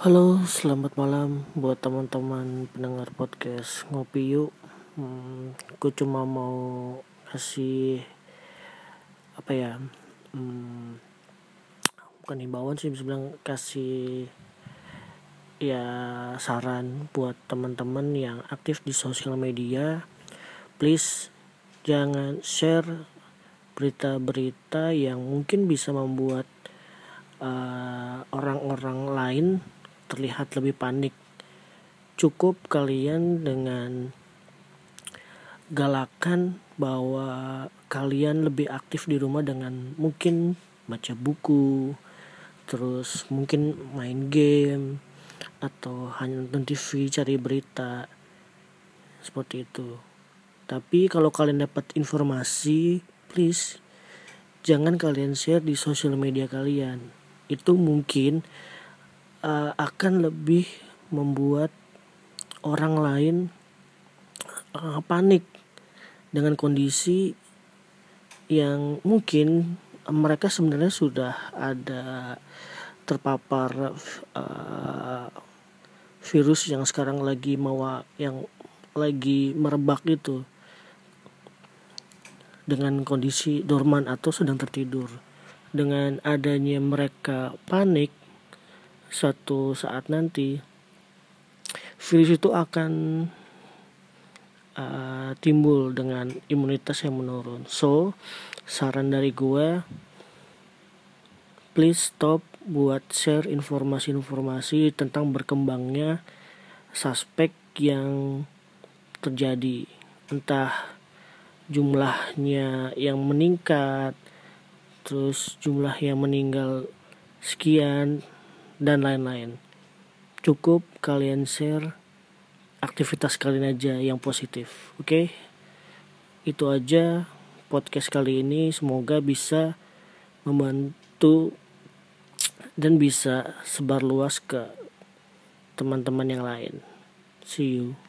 Halo, selamat malam buat teman-teman pendengar podcast Ngopi Yuk. Hmm, aku cuma mau kasih apa ya? Hmm, bukan himbauan sih, bisa bilang kasih ya saran buat teman-teman yang aktif di sosial media. Please jangan share berita-berita yang mungkin bisa membuat uh, orang-orang uh, lain terlihat lebih panik. Cukup kalian dengan galakan bahwa kalian lebih aktif di rumah dengan mungkin baca buku, terus mungkin main game atau hanya nonton TV cari berita seperti itu. Tapi kalau kalian dapat informasi, please jangan kalian share di sosial media kalian. Itu mungkin uh, akan lebih membuat orang lain uh, panik dengan kondisi yang mungkin mereka sebenarnya sudah ada terpapar uh, virus yang sekarang lagi mau yang lagi merebak itu dengan kondisi dorman atau sedang tertidur. Dengan adanya mereka panik suatu saat nanti virus itu akan uh, timbul dengan imunitas yang menurun. So, saran dari gue, please stop buat share informasi-informasi tentang berkembangnya suspek yang terjadi. Entah jumlahnya yang meningkat, terus jumlah yang meninggal sekian, dan lain-lain. Cukup kalian share aktivitas kalian aja yang positif, oke? Okay? Itu aja podcast kali ini. Semoga bisa membantu dan bisa sebar luas ke teman-teman yang lain. See you.